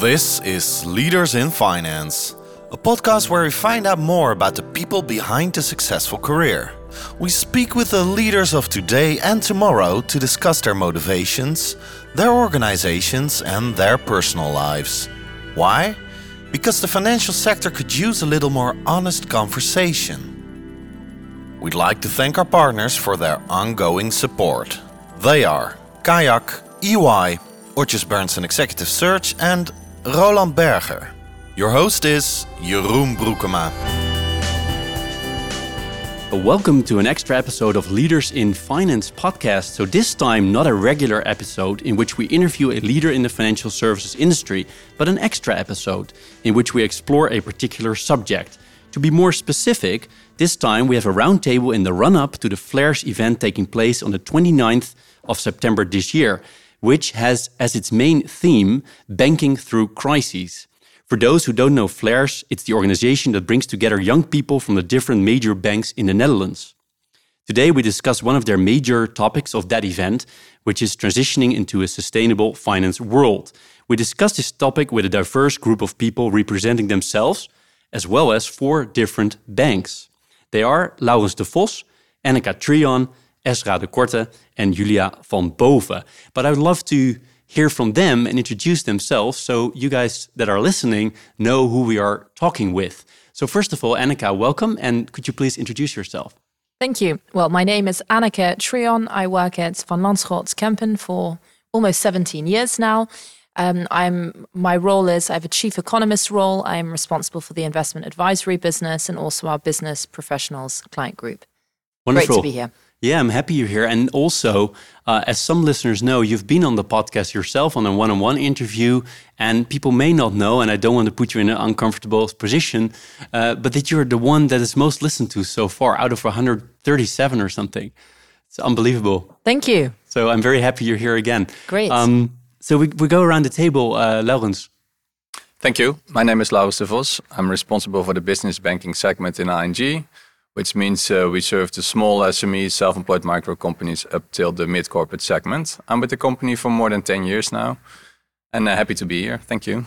This is Leaders in Finance, a podcast where we find out more about the people behind a successful career. We speak with the leaders of today and tomorrow to discuss their motivations, their organizations, and their personal lives. Why? Because the financial sector could use a little more honest conversation. We'd like to thank our partners for their ongoing support. They are Kayak, EY, Odgers Berndtson Executive Search, and Roland Berger. Your host is Jeroen Broekema. Welcome to an extra episode of Leaders in Finance podcast. So, this time, not a regular episode in which we interview a leader in the financial services industry, but an extra episode in which we explore a particular subject. To be more specific, this time we have a roundtable in the run up to the FLAIRS event taking place on the 29th of September this year which has as its main theme banking through crises. For those who don't know FLAIRS, it's the organization that brings together young people from the different major banks in the Netherlands. Today, we discuss one of their major topics of that event, which is transitioning into a sustainable finance world. We discuss this topic with a diverse group of people representing themselves, as well as four different banks. They are Laurens de Vos, Anneka Treon, Ezra de Korte and Julia van Boven. But I would love to hear from them and introduce themselves so you guys that are listening know who we are talking with. So, first of all, Anneka, welcome. And could you please introduce yourself? Thank you. Well, my name is Anneka Treon. I work at Van Lanschot Kempen for almost 17 years now. Um, I'm my role is I have a chief economist role. I'm responsible for the investment advisory business and also our business professionals client group. Wonderful. Great to be here. Yeah, I'm happy you're here. And also, uh, as some listeners know, you've been on the podcast yourself on a one on one interview. And people may not know, and I don't want to put you in an uncomfortable position, uh, but that you're the one that is most listened to so far out of 137 or something. It's unbelievable. Thank you. So I'm very happy you're here again. Great. Um, so we, we go around the table. Uh, Laurens. Thank you. My name is Laurens de Vos. I'm responsible for the business banking segment in ING which means uh, we serve the small SMEs, self-employed micro companies up till the mid-corporate segment. I'm with the company for more than 10 years now and uh, happy to be here. Thank you.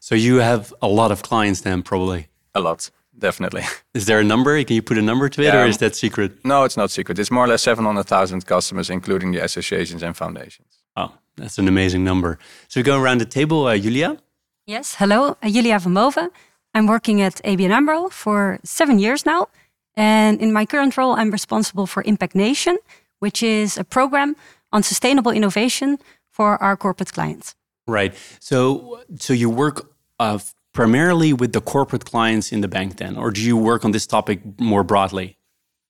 So you have a lot of clients then probably? A lot, definitely. Is there a number? Can you put a number to it yeah, or is that secret? No, it's not secret. It's more or less 700,000 customers, including the associations and foundations. Oh, that's an amazing number. So we go around the table, uh, Julia? Yes, hello, uh, Julia van Boven. I'm working at ABN AMRO for seven years now. And in my current role, I'm responsible for Impact Nation, which is a program on sustainable innovation for our corporate clients. Right. So, so you work uh, primarily with the corporate clients in the bank, then, or do you work on this topic more broadly?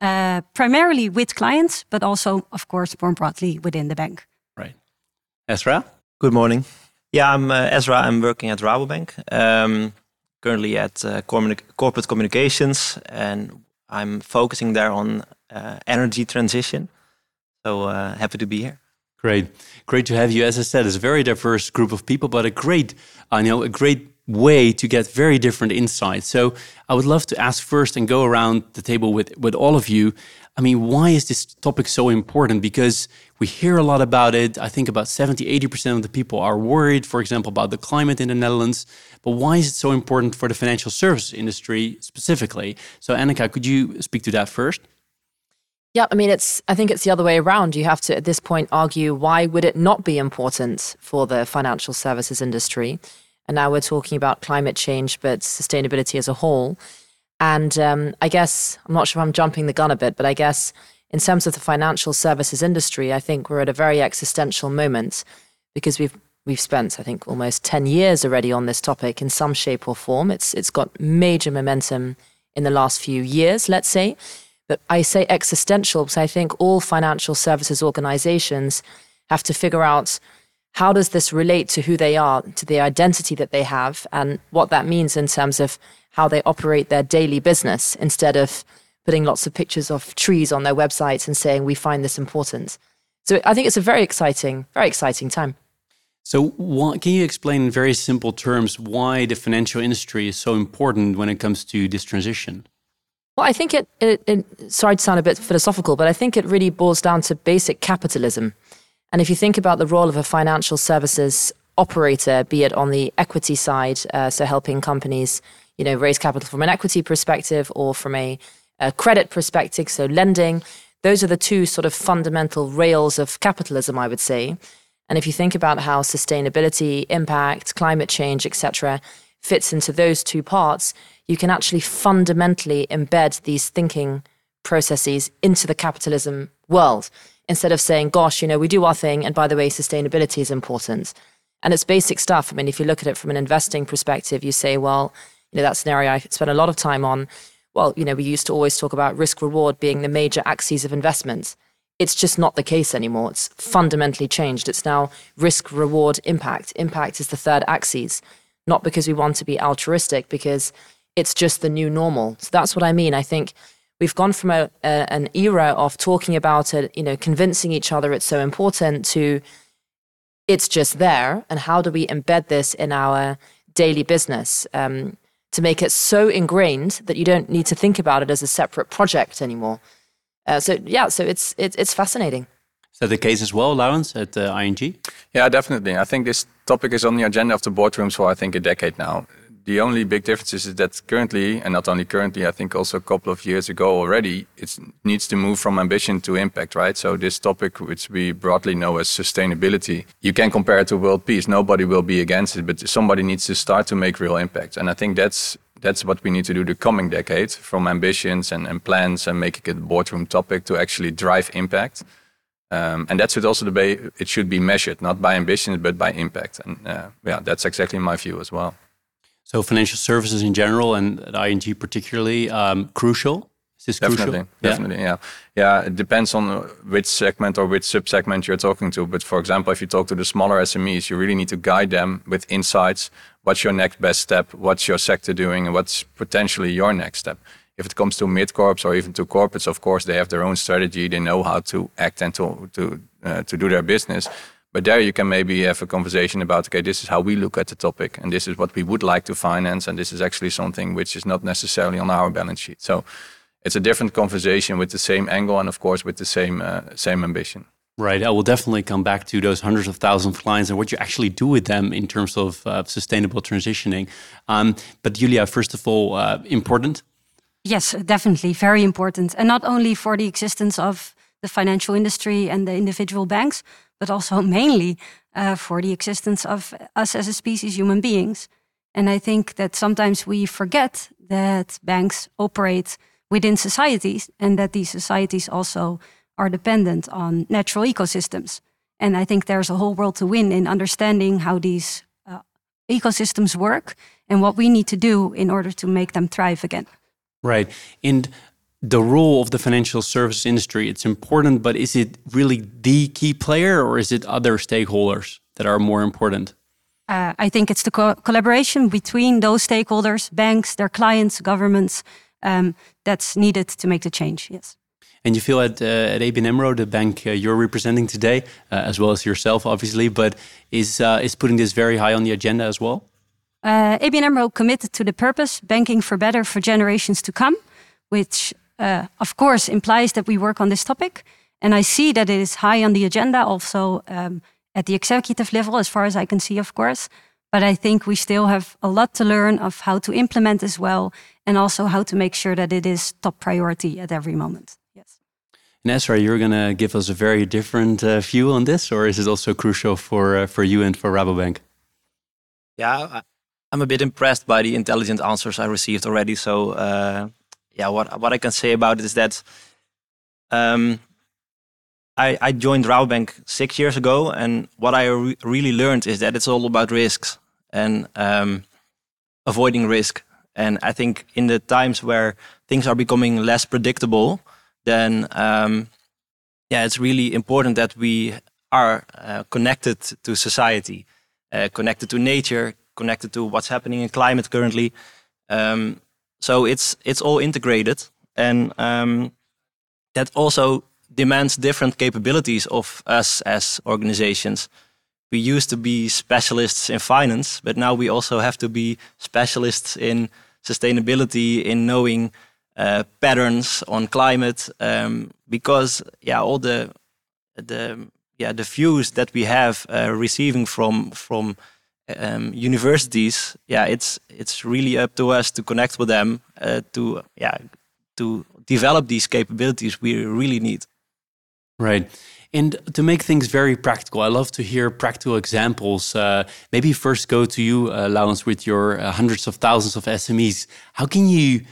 Uh, primarily with clients, but also, of course, more broadly within the bank. Right. Ezra. Good morning. Yeah, I'm uh, Ezra. I'm working at Rabobank. Um, currently at uh, corporate communications, and I'm focusing there on uh, energy transition. So uh, happy to be here. Great, great to have you. As I said, it's a very diverse group of people, but a great, I know, a great way to get very different insights. So I would love to ask first and go around the table with with all of you. I mean, why is this topic so important? Because we hear a lot about it. I think about 70, 80% of the people are worried, for example, about the climate in the Netherlands. But why is it so important for the financial services industry specifically? So, Anneka, could you speak to that first? Yeah, I mean, it's. I think it's the other way around. You have to, at this point, argue why would it not be important for the financial services industry? And now we're talking about climate change, but sustainability as a whole. And um, I guess I'm not sure if I'm jumping the gun a bit, but I guess in terms of the financial services industry, I think we're at a very existential moment because we've we've spent, I think, almost 10 years already on this topic in some shape or form. It's it's got major momentum in the last few years, let's say. But I say existential because I think all financial services organizations have to figure out how does this relate to who they are, to the identity that they have, and what that means in terms of how they operate their daily business instead of putting lots of pictures of trees on their websites and saying we find this important. So I think it's a very exciting, very exciting time. So, what, can you explain in very simple terms why the financial industry is so important when it comes to this transition? Well, I think it, it, it, sorry to sound a bit philosophical, but I think it really boils down to basic capitalism. And if you think about the role of a financial services operator, be it on the equity side, uh, so helping companies, you know, raise capital from an equity perspective or from a, a credit perspective, so lending. Those are the two sort of fundamental rails of capitalism, I would say. And if you think about how sustainability, impact, climate change, etc., fits into those two parts, you can actually fundamentally embed these thinking processes into the capitalism world instead of saying, gosh, you know, we do our thing. And by the way, sustainability is important. And it's basic stuff. I mean, if you look at it from an investing perspective, you say, well, you know, that's an area I spent a lot of time on. Well, you know, we used to always talk about risk reward being the major axes of investments. It's just not the case anymore. It's fundamentally changed. It's now risk reward impact. Impact is the third axis, not because we want to be altruistic, because it's just the new normal. So that's what I mean. I think we've gone from a, a, an era of talking about it, you know, convincing each other it's so important to it's just there. And how do we embed this in our daily business um, to make it so ingrained that you don't need to think about it as a separate project anymore? Uh, so yeah, so it's, it's it's fascinating. Is that the case as well, Laurens, at uh, ING? Yeah, definitely. I think this topic is on the agenda of the boardrooms for I think a decade now the only big difference is that currently, and not only currently, I think also a couple of years ago already, it needs to move from ambition to impact, right? So this topic, which we broadly know as sustainability, you can compare it to world peace. Nobody will be against it, but somebody needs to start to make real impact. And I think that's that's what we need to do the coming decade, from ambitions and, and plans and making it a boardroom topic to actually drive impact. Um, and that's it also the way it should be measured, not by ambitions, but by impact. And uh, yeah, that's exactly my view as well. So financial services in general and at ING particularly um, crucial. Is this definitely, crucial? Definitely, yeah. yeah. yeah, it depends on which segment or which sub-segment you're talking to. But for example, if you talk to the smaller SMEs, you really need to guide them with insights. What's your next best step? What's your sector doing? And what's potentially your next step? If it comes to mid-corps or even to corporates, of course, they have their own strategy. They know how to act and to to uh, to do their business. But there you can maybe have a conversation about, okay, this is how we look at the topic, and this is what we would like to finance, and this is actually something which is not necessarily on our balance sheet. So it's a different conversation with the same angle and, of course, with the same uh, same ambition. Right. I will definitely come back to those hundreds of thousands of clients and what you actually do with them in terms of uh, sustainable transitioning. Um, but Julia, first of all, uh, important. Yes, definitely, very important, and not only for the existence of the financial industry and the individual banks, but also mainly uh, for the existence of us as a species, human beings. And I think that sometimes we forget that banks operate within societies and that these societies also are dependent on natural ecosystems. And I think there's a whole world to win in understanding how these uh, ecosystems work and what we need to do in order to make them thrive again. Right. And the role of the financial services industry it's important but is it really the key player or is it other stakeholders that are more important uh, i think it's the co collaboration between those stakeholders banks their clients governments um, that's needed to make the change yes and you feel at, uh, at ABN AMRO, the bank uh, you're representing today, uh, as well as yourself, obviously, but is, uh, is putting this very high on the agenda as well? Uh, ABN AMRO committed to the purpose, banking for better for generations to come, which uh, of course, implies that we work on this topic. And I see that it is high on the agenda, also um, at the executive level, as far as I can see, of course. But I think we still have a lot to learn of how to implement as well, and also how to make sure that it is top priority at every moment. Yes. Ezra, you're going to give us a very different uh, view on this, or is it also crucial for uh, for you and for Rabobank? Yeah, I'm a bit impressed by the intelligent answers I received already. So uh, yeah, what what I can say about it is that um, I I joined Rabobank six years ago, and what I re really learned is that it's all about risks and um, avoiding risk. And I think in the times where things are becoming less predictable, then um, yeah, it's really important that we are uh, connected to society, uh, connected to nature, connected to what's happening in climate currently. Um, so it's it's all integrated, and um, that also demands different capabilities of us as organizations. We used to be specialists in finance, but now we also have to be specialists in sustainability, in knowing uh, patterns on climate, um, because yeah, all the the yeah the views that we have uh, receiving from from um, universities, yeah, it's it's really up to us to connect with them uh, to yeah to develop these capabilities we really need. Right. And to make things very practical, I love to hear practical examples. Uh, maybe first go to you, uh, Laurens, with your uh, hundreds of thousands of SMEs. How can you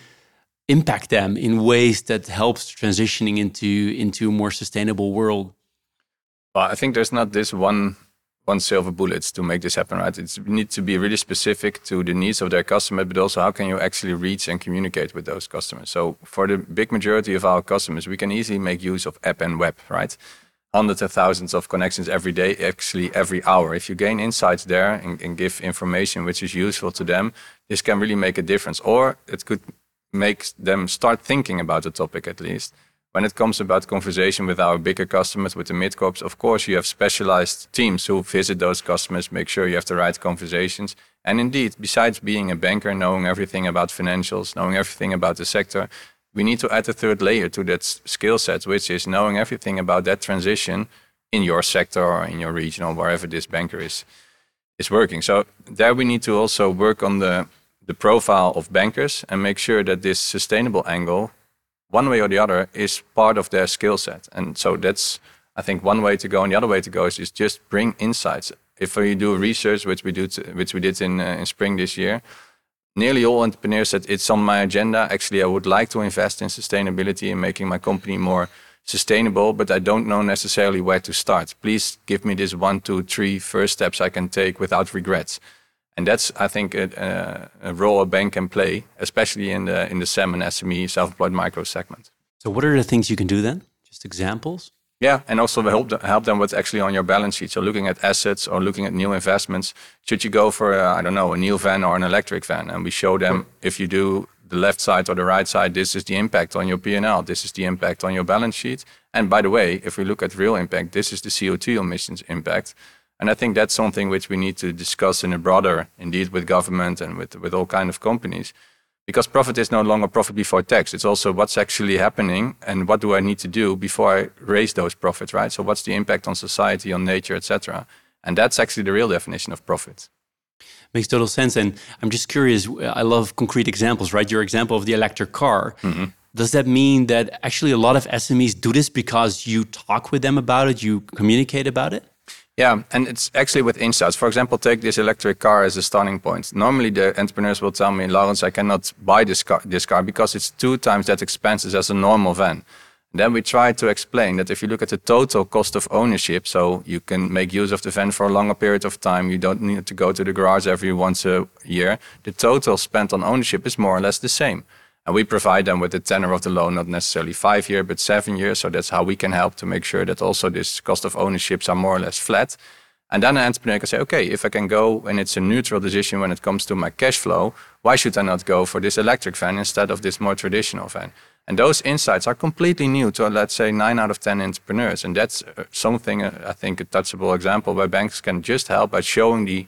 impact them in ways that helps transitioning into into a more sustainable world? Well, I think there's not this one one silver bullet to make this happen, right? It's need to be really specific to the needs of their customer, but also how can you actually reach and communicate with those customers? So for the big majority of our customers, we can easily make use of app and web, right? Hundreds of thousands of connections every day, actually every hour. If you gain insights there and, and give information which is useful to them, this can really make a difference. Or it could make them start thinking about the topic at least when it comes about conversation with our bigger customers, with the mid-corps, of course, you have specialized teams who visit those customers, make sure you have the right conversations. And indeed, besides being a banker, knowing everything about financials, knowing everything about the sector, we need to add a third layer to that skill set, which is knowing everything about that transition in your sector or in your region or wherever this banker is is working. So there we need to also work on the the profile of bankers and make sure that this sustainable angle one way or the other is part of their skill set. And so that's, I think, one way to go. And the other way to go is, is just bring insights. If we do research, which we do, to, which we did in uh, in spring this year, nearly all entrepreneurs said it's on my agenda. Actually, I would like to invest in sustainability and making my company more sustainable, but I don't know necessarily where to start. Please give me this one, two, three first steps I can take without regrets. And that's, I think, a, a, role a bank can play, especially in the in the SEM and SME self-employed micro segment. So, what are the things you can do then? Just examples. Yeah, and also help them, help them what's actually on your balance sheet. So, looking at assets or looking at new investments. Should you go for I don't know a new van or an electric van? And we show them if you do the left side or the right side, this is the impact on your P&L. This is the impact on your balance sheet. And by the way, if we look at real impact, this is the CO2 emissions impact. And I think that's something which we need to discuss in a broader, indeed, with government and with, with all kind of companies. Because profit is no longer profit before tax. It's also what's actually happening and what do I need to do before I raise those profits, right? So what's the impact on society, on nature, etc. And that's actually the real definition of profit. Makes total sense. And I'm just curious, I love concrete examples, right? Your example of the electric car. Mm-hmm. Does that mean that actually a lot of SMEs do this because you talk with them about it, you communicate about it? Yeah, and it's actually with insights. For example, take this electric car as a starting point. Normally, the entrepreneurs will tell me, Laurens, I cannot buy this car, this car because it's two times that expensive as a normal van. Then we try to explain that if you look at the total cost of ownership, so you can make use of the van for a longer period of time, you don't need to go to the garage every once a year, the total spent on ownership is more or less the same. And we provide them with the tenor of the loan, not necessarily five year, but seven years. So that's how we can help to make sure that also this cost of ownerships are more or less flat. And then an entrepreneur can say, okay, if I can go and it's a neutral decision when it comes to my cash flow, why should I not go for this electric van instead of this more traditional van? And those insights are completely new to, let's say, nine out of 10 entrepreneurs. And that's uh, something, uh, I think, a touchable example where banks can just help by showing the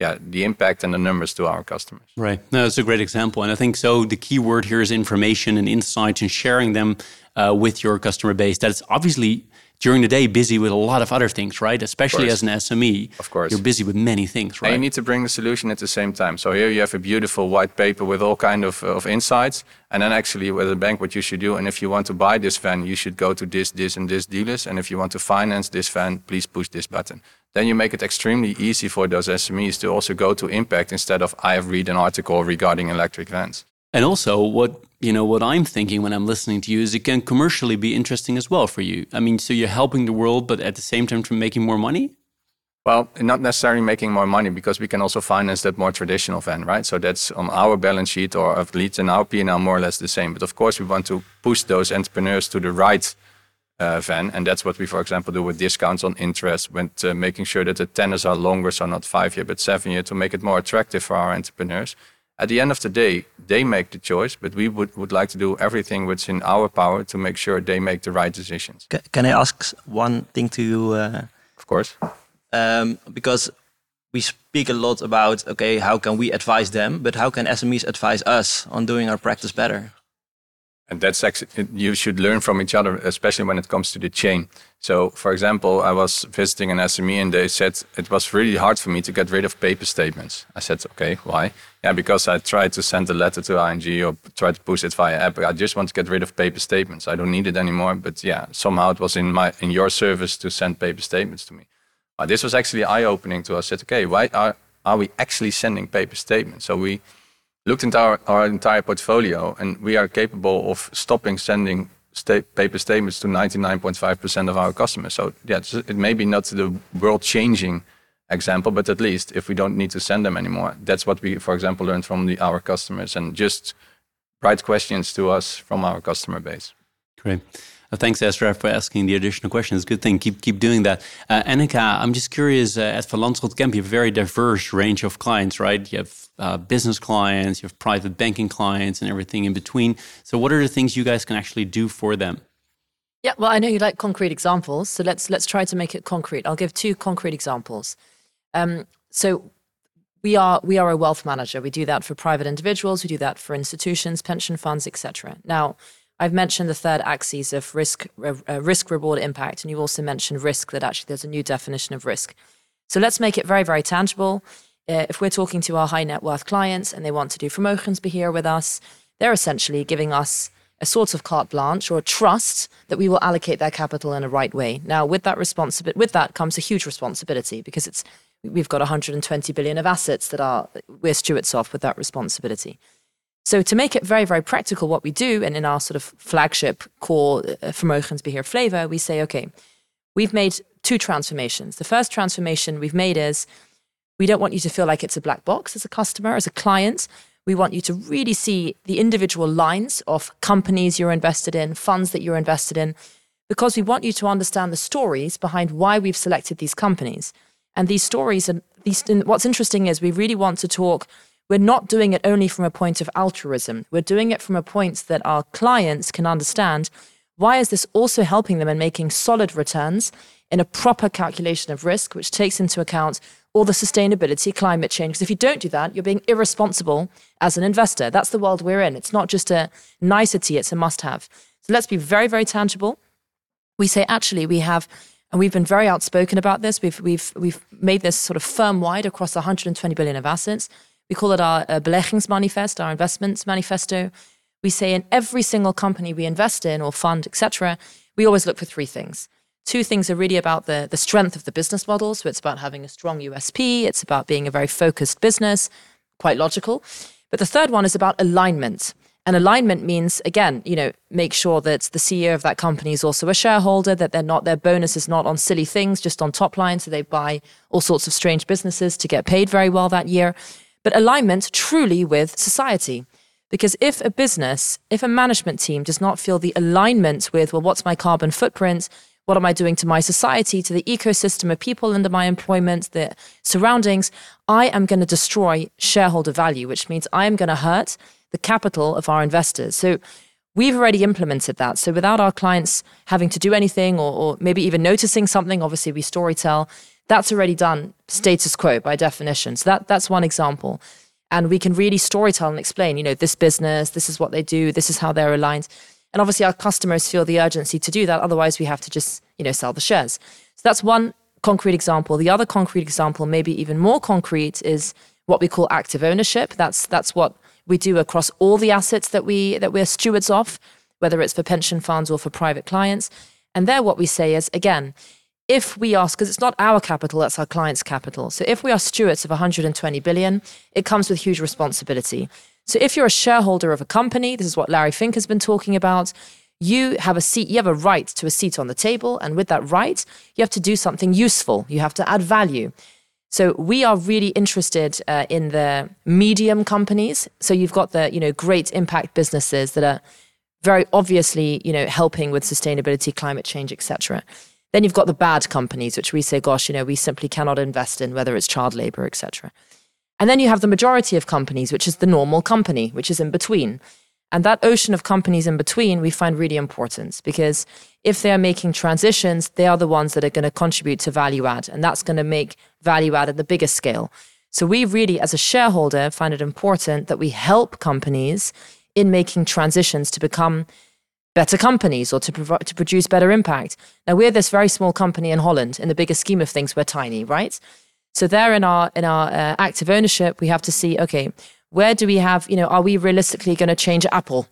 yeah the impact and the numbers to our customers. Right. No a great example. And i think so the key word here is information and insights and sharing them uh, with your customer base. That's obviously during the day busy with a lot of other things, right? Especially as an SME. Of course. You're busy with many things, right? And you need to bring the solution at the same time. So here you have a beautiful white paper with all kind of, of insights. And then actually with a bank, what you should do, and if you want to buy this van, you should go to this, this, and this dealers. And if you want to finance this van, please push this button. Then you make it extremely easy for those SMEs to also go to impact instead of I have read an article regarding electric vans. And also, what you know, what I'm thinking when I'm listening to you is it can commercially be interesting as well for you. I mean, so you're helping the world, but at the same time, from making more money. Well, not necessarily making more money because we can also finance that more traditional van, right? So that's on our balance sheet or at least in our P&L more or less the same. But of course, we want to push those entrepreneurs to the right uh, van, and that's what we, for example, do with discounts on interest, with uh, making sure that the tenors are longer, so not five year but seven year, to make it more attractive for our entrepreneurs at the end of the day, they make the choice, but we would, would like to do everything what's in our power to make sure they make the right decisions. C can I ask one thing to you? Uh, of course. Um, because we speak a lot about, okay, how can we advise them, but how can SMEs advise us on doing our practice better? And that's actually you should learn from each other especially when it comes to the chain. So for example i was visiting an sme and they said it was really hard for me to get rid of paper statements. I said okay why? Yeah because i tried to send a letter to ing or try to push it via app. I just want to get rid of paper statements. I don't need it anymore. But yeah somehow it was in my in your service to send paper statements to me. Uh, this was actually eye-opening to us. I said okay why are, are we actually sending paper statements? So we looked into our, our entire portfolio and we are capable of stopping sending sta paper statements to 99.5% of our customers. So yeah, it may be not the world changing example, but at least if we don't need to send them anymore, that's what we, for example, learned from the, our customers and just write questions to us from our customer base. Great. Uh, thanks, Ezra, for asking the additional questions. Good thing. Keep keep doing that. Uh, Anneka, I'm just curious. Uh, at Van Lanschot Kempen, you have a very diverse range of clients, right? You have uh, business clients, you have private banking clients, and everything in between. So, what are the things you guys can actually do for them? Yeah, well, I know you like concrete examples, so let's let's try to make it concrete. I'll give two concrete examples. Um, so we are we are a wealth manager. We do that for private individuals. We do that for institutions, pension funds, etc. Now I've mentioned the third axis of risk, uh, risk reward impact, and you also mentioned risk. That actually there's a new definition of risk. So let's make it very, very tangible. Uh, if we're talking to our high net worth clients and they want to do vermogensbeheer with us, they're essentially giving us a sort of carte blanche or a trust that we will allocate their capital in a right way. Now, with that responsibility, with that comes a huge responsibility because it's we've got 120 billion of assets that are we're stewards of with that responsibility. So to make it very, very practical, what we do, and in our sort of flagship core uh, vermogensbeheer flavor, we say, okay, we've made two transformations. The first transformation we've made is we don't want you to feel like it's a black box as a customer, as a client. We want you to really see the individual lines of companies you're invested in, funds that you're invested in, because we want you to understand the stories behind why we've selected these companies. And these stories, and these, and what's interesting is we really want to talk we're not doing it only from a point of altruism. We're doing it from a point that our clients can understand why is this also helping them in making solid returns in a proper calculation of risk, which takes into account all the sustainability, climate change. Because if you don't do that, you're being irresponsible as an investor. That's the world we're in. It's not just a nicety, it's a must have. So let's be very, very tangible. We say, actually, we have and we've been very outspoken about this. We've we've we've made this sort of firm wide across 120 billion of assets. We call it our uh, beleggingsmanifest, our investments manifesto. We say in every single company we invest in or fund, etc., we always look for three things. Two things are really about the, the strength of the business model. So it's about having a strong USP, it's about being a very focused business, quite logical. But the third one is about alignment. And alignment means, again, you know, make sure that the CEO of that company is also a shareholder, that they're not their bonus is not on silly things, just on top line. So they buy all sorts of strange businesses to get paid very well that year but alignment truly with society. Because if a business, if a management team does not feel the alignment with, well, what's my carbon footprint? What am I doing to my society, to the ecosystem of people under my employment, the surroundings? I am going to destroy shareholder value, which means I am going to hurt the capital of our investors. So we've already implemented that. So without our clients having to do anything or, or maybe even noticing something, obviously we storytell that's already done status quo by definition. So that that's one example. And we can really storytell and explain, you know, this business, this is what they do, this is how they're aligned. And obviously our customers feel the urgency to do that. Otherwise we have to just, you know, sell the shares. So that's one concrete example. The other concrete example, maybe even more concrete, is what we call active ownership. That's that's what we do across all the assets that we that we're stewards of, whether it's for pension funds or for private clients. And there what we say is again, if we ask, because it's not our capital, that's our client's capital. So if we are stewards of 120 billion, it comes with huge responsibility. So if you're a shareholder of a company, this is what Larry Fink has been talking about, you have a seat, you have a right to a seat on the table. And with that right, you have to do something useful. You have to add value. So we are really interested uh, in the medium companies. So you've got the, you know, great impact businesses that are very obviously, you know, helping with sustainability, climate change, etc. Then you've got the bad companies, which we say, gosh, you know, we simply cannot invest in, whether it's child labor, etc. And then you have the majority of companies, which is the normal company, which is in between. And that ocean of companies in between we find really important because if they're making transitions, they are the ones that are going to contribute to value add. And that's going to make value add at the biggest scale. So we really, as a shareholder, find it important that we help companies in making transitions to become better companies or to, prov- to produce better impact. Now, we're this very small company in Holland. In the bigger scheme of things, we're tiny, right? So there in our in our uh, active ownership, we have to see, okay, where do we have, you know, are we realistically going to change Apple?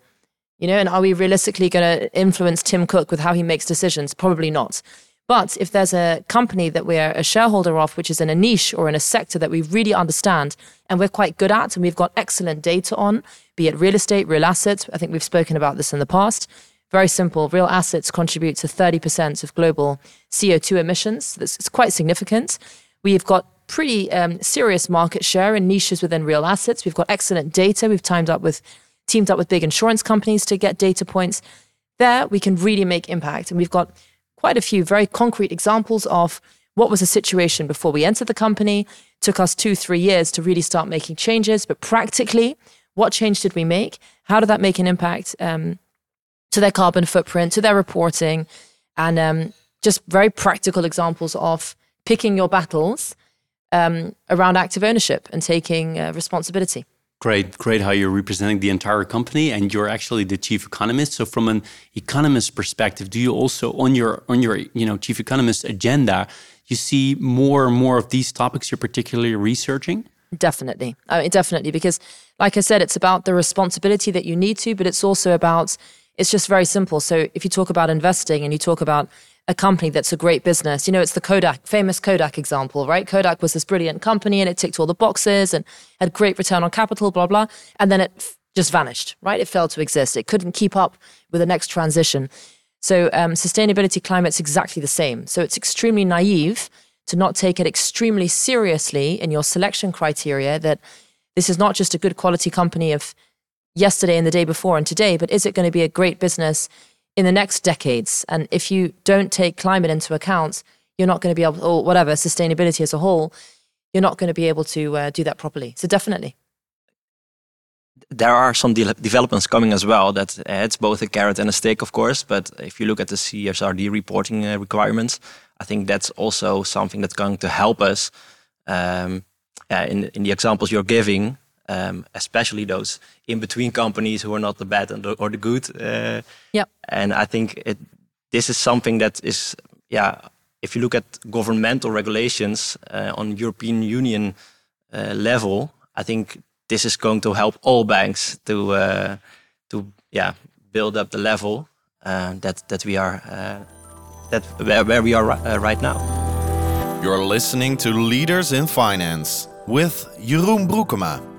You know, and are we realistically going to influence Tim Cook with how he makes decisions? Probably not. But if there's a company that we're a shareholder of, which is in a niche or in a sector that we really understand and we're quite good at, and we've got excellent data on, be it real estate, real assets, I think we've spoken about this in the past. Very simple. Real assets contribute to 30% of global CO2 emissions. That's it's quite significant. We've got pretty um, serious market share in niches within real assets. We've got excellent data. We've timed up with teamed up with big insurance companies to get data points. There, we can really make impact, and we've got quite a few very concrete examples of what was the situation before we entered the company. It Took us two, three years to really start making changes, but practically, what change did we make? How did that make an impact um, to their carbon footprint, to their reporting, and um, just very practical examples of picking your battles um, around active ownership and taking uh, responsibility. Great, great how you're representing the entire company and you're actually the chief economist. So from an economist perspective, do you also on your on your you know chief economist agenda, you see more and more of these topics you're particularly researching? Definitely. I mean, definitely because like I said it's about the responsibility that you need to, but it's also about it's just very simple. So if you talk about investing and you talk about a company that's a great business. You know, it's the Kodak, famous Kodak example, right? Kodak was this brilliant company and it ticked all the boxes and had great return on capital, blah, blah. And then it just vanished, right? It failed to exist. It couldn't keep up with the next transition. So um, sustainability climate's exactly the same. So it's extremely naive to not take it extremely seriously in your selection criteria that this is not just a good quality company of yesterday and the day before and today, but is it going to be a great business in the next decades. And if you don't take climate into account, you're not going to be able, or whatever, sustainability as a whole, you're not going to be able to uh, do that properly. So definitely. There are some de developments coming as well that uh, it's both a carrot and a stick, of course. But if you look at the CSRD reporting uh, requirements, I think that's also something that's going to help us. Um, in, in the examples you're giving, um, especially those in between companies who are not the bad and the, or the good. Uh, yeah. And I think it, this is something that is, yeah, if you look at governmental regulations uh, on European Union uh, level, I think this is going to help all banks to uh, to yeah build up the level uh, that that we are uh, that where, where we are right now. You're listening to Leaders in Finance with Jeroen Broekema.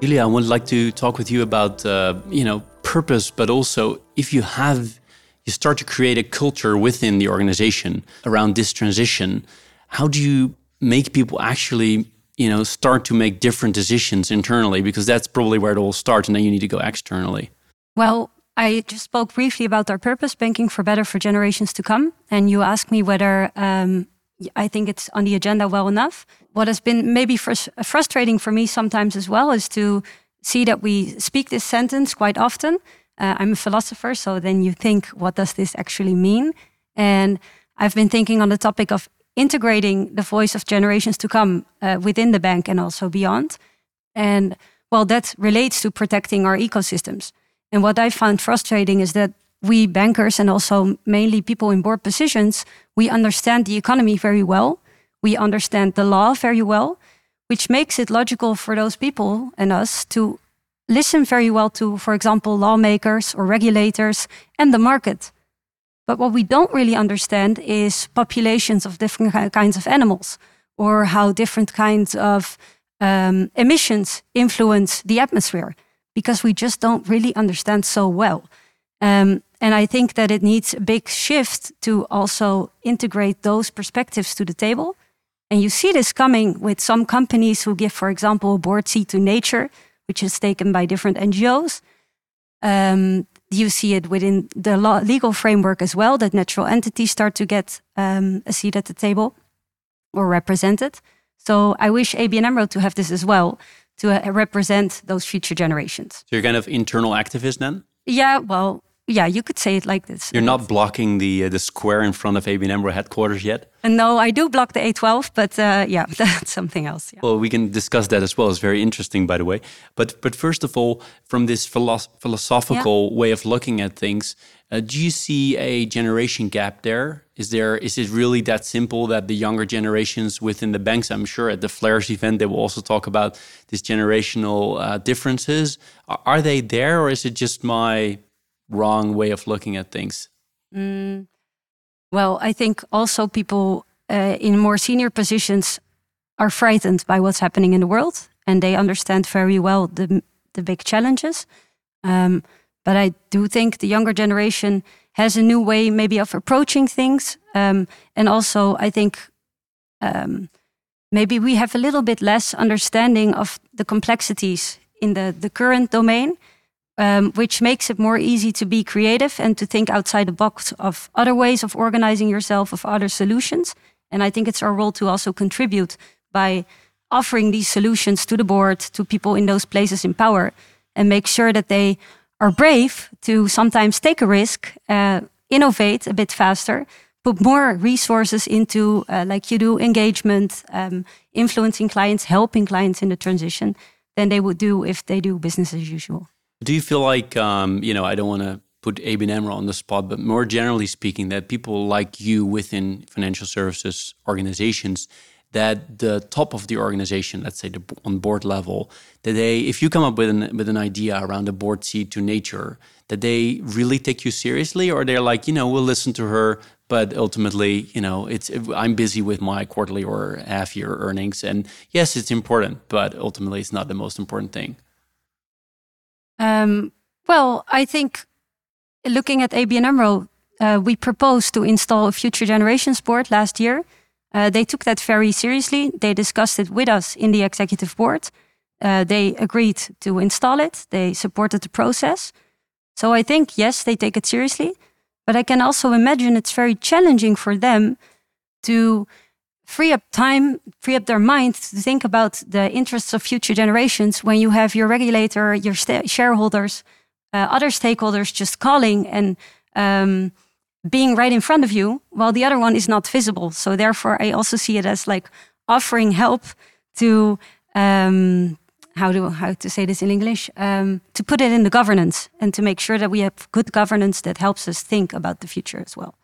Julia, I would like to talk with you about uh, you know purpose, but also if you have you start to create a culture within the organization around this transition, how do you make people actually you know start to make different decisions internally? Because that's probably where it all starts, and then you need to go externally. Well, I just spoke briefly about our purpose, banking for better for generations to come, and you asked me whether um, I think it's on the agenda well enough what has been maybe frustrating for me sometimes as well is to see that we speak this sentence quite often. Uh, I'm a philosopher, so then you think, what does this actually mean? And I've been thinking on the topic of integrating the voice of generations to come uh, within the bank and also beyond. And well, that relates to protecting our ecosystems. And what I found frustrating is that we bankers and also mainly people in board positions, we understand the economy very well, we understand the law very well, which makes it logical for those people and us to listen very well to, for example, lawmakers or regulators and the market. But what we don't really understand is populations of different kinds of animals or how different kinds of um, emissions influence the atmosphere because we just don't really understand so well. Um, and I think that it needs a big shift to also integrate those perspectives to the table and you see this coming with some companies who give, for example, a board seat to nature, which is taken by different NGOs. Um, you see it within the law, legal framework as well, that natural entities start to get um, a seat at the table or represented. So I wish ABN AMRO to have this as well, to uh, represent those future generations. So you're kind of internal activist then? Yeah, well, yeah, you could say it like this. You're not blocking the uh, the square in front of ABN AMRO headquarters yet. And no, I do block the A12, but uh, yeah, that's something else. Yeah. Well, we can discuss that as well. It's very interesting, by the way. But but first of all, from this philosoph philosophical yeah. way of looking at things, uh, do you see a generation gap there? Is there is it really that simple that the younger generations within the banks? I'm sure at the FLAIRS event they will also talk about these generational uh, differences. Are, are they there, or is it just my wrong way of looking at things? Mm, well, I think also people uh, in more senior positions are frightened by what's happening in the world, and they understand very well the the big challenges. Um, but I do think the younger generation has a new way, maybe, of approaching things, um, and also I think um, maybe we have a little bit less understanding of the complexities in the the current domain um, which makes it more easy to be creative and to think outside the box of other ways of organizing yourself, of other solutions. And I think it's our role to also contribute by offering these solutions to the board, to people in those places in power, and make sure that they are brave to sometimes take a risk, uh, innovate a bit faster, put more resources into, uh, like you do, engagement, um, influencing clients, helping clients in the transition than they would do if they do business as usual. Do you feel like, um, you know, I don't want to put ABN AMRO on the spot, but more generally speaking, that people like you within financial services organizations, that the top of the organization, let's say the, on board level, that they, if you come up with an with an idea around a board seat to nature, that they really take you seriously, or they're like, you know, we'll listen to her, but ultimately, you know, it's I'm busy with my quarterly or half year earnings, and yes, it's important, but ultimately, it's not the most important thing. Um, well, I think looking at ABN AMRO, uh, we proposed to install a future generations board last year. Uh, they took that very seriously. They discussed it with us in the executive board. Uh, they agreed to install it. They supported the process. So I think, yes, they take it seriously. But I can also imagine it's very challenging for them to free up time, free up their mind to think about the interests of future generations when you have your regulator, your shareholders, uh, other stakeholders just calling and um, being right in front of you, while the other one is not visible. So therefore, I also see it as like offering help to um, how do how to say this in English um, to put it in the governance and to make sure that we have good governance that helps us think about the future as well.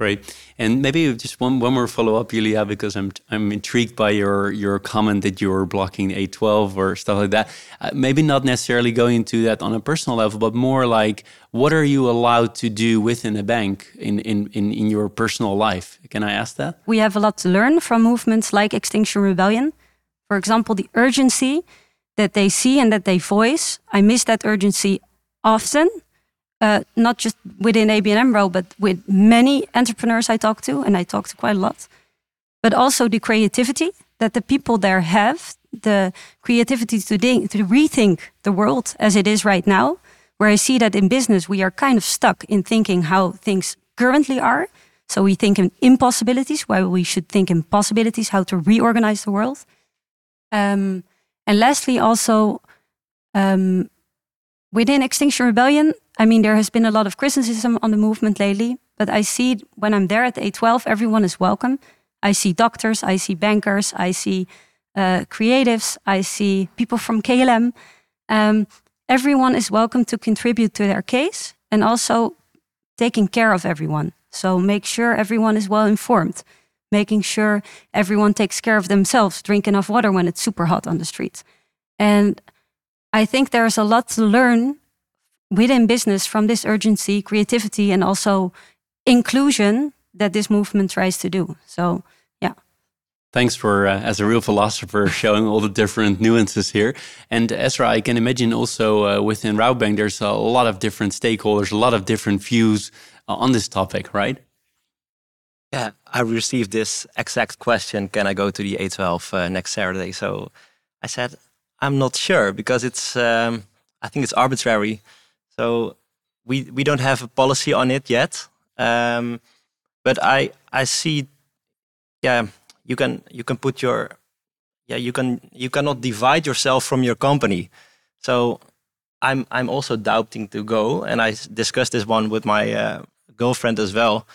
Great. And maybe just one, one more follow up, Julia, because I'm I'm intrigued by your your comment that you're blocking A12 or stuff like that. Uh, maybe not necessarily going into that on a personal level, but more like what are you allowed to do within a bank in, in, in, in your personal life? Can I ask that? We have a lot to learn from movements like Extinction Rebellion. For example, the urgency that they see and that they voice. I miss that urgency often uh, not just within ABN AMRO, but with many entrepreneurs I talk to, and I talk to quite a lot, but also the creativity that the people there have, the creativity to, to rethink the world as it is right now, where I see that in business we are kind of stuck in thinking how things currently are. So we think in impossibilities, while we should think in possibilities, how to reorganize the world. Um, and lastly, also um, within Extinction Rebellion, I mean, there has been a lot of criticism on the movement lately, but I see when I'm there at A12, everyone is welcome. I see doctors, I see bankers, I see uh, creatives, I see people from KLM. Um, everyone is welcome to contribute to their case and also taking care of everyone. So make sure everyone is well informed, making sure everyone takes care of themselves, drink enough water when it's super hot on the streets. And I think there's a lot to learn within business from this urgency, creativity, and also inclusion that this movement tries to do. So, yeah. Thanks for, uh, as a real philosopher, showing all the different nuances here. And Ezra, I can imagine also uh, within Rabobank, there's a lot of different stakeholders, a lot of different views uh, on this topic, right? Yeah, I received this exact question. Can I go to the A12 uh, next Saturday? So I said, I'm not sure because it's, um, I think it's arbitrary so we we don't have a policy on it yet. Um, but I I see, yeah, you can you can put your, yeah, you can you cannot divide yourself from your company. So I'm I'm also doubting to go, and I discussed this one with my uh, girlfriend as well,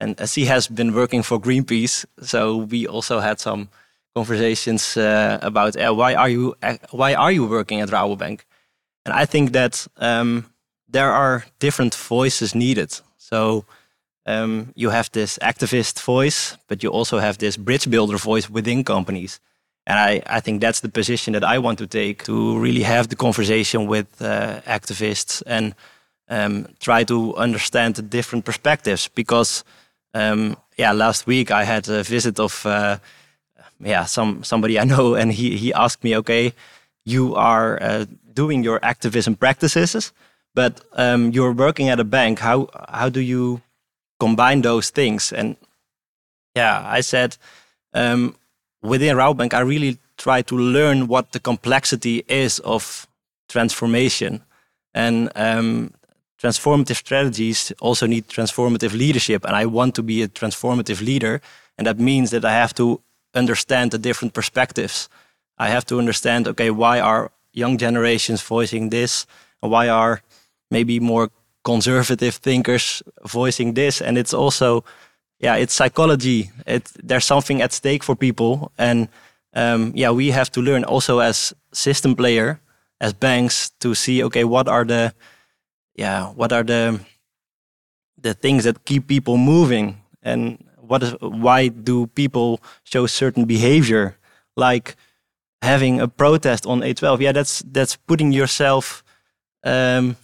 and as she has been working for Greenpeace, so we also had some conversations uh, about uh, why are you uh, why are you working at Rabobank, and I think that um, there are different voices needed. So um, you have this activist voice, but you also have this bridge builder voice within companies. And I, I think that's the position that I want to take to really have the conversation with uh, activists and um, try to understand the different perspectives. Because, um, yeah, last week I had a visit of, uh, yeah, some somebody I know, and he he asked me, okay, you are uh, doing your activism practices, but um, you're working at a bank. How how do you combine those things? And yeah, I said. Um, within Rabobank, I really try to learn what the complexity is of transformation. And um, transformative strategies also need transformative leadership. And I want to be a transformative leader. And that means that I have to understand the different perspectives. I have to understand, okay, why are young generations voicing this? And why are maybe more conservative thinkers voicing this? And it's also yeah, it's psychology. It there's something at stake for people, and um, yeah, we have to learn also as system player, as banks, to see okay, what are the yeah, what are the the things that keep people moving, and what is why do people show certain behavior, like having a protest on A12? Yeah, that's that's putting yourself, um,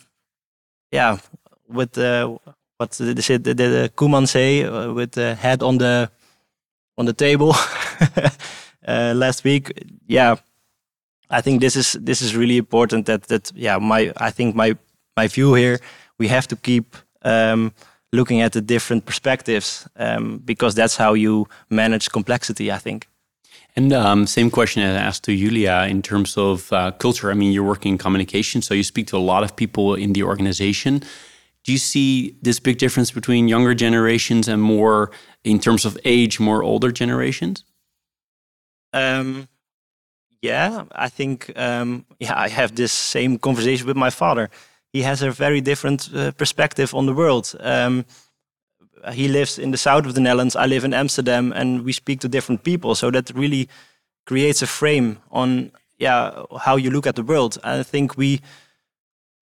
yeah, with the what did the, the, the Koeman say uh, with the head on the on the table uh, last week? Yeah, I think this is this is really important. That that yeah, my I think my my view here we have to keep um, looking at the different perspectives um, because that's how you manage complexity. I think. And um, same question I asked to Julia in terms of uh, culture. I mean, you're working in communication, so you speak to a lot of people in the organization. Do you see this big difference between younger generations and more, in terms of age, more older generations? Um, yeah, I think um, yeah, I have this same conversation with my father. He has a very different uh, perspective on the world. Um, he lives in the south of the Netherlands. I live in Amsterdam, and we speak to different people. So that really creates a frame on yeah how you look at the world. I think we.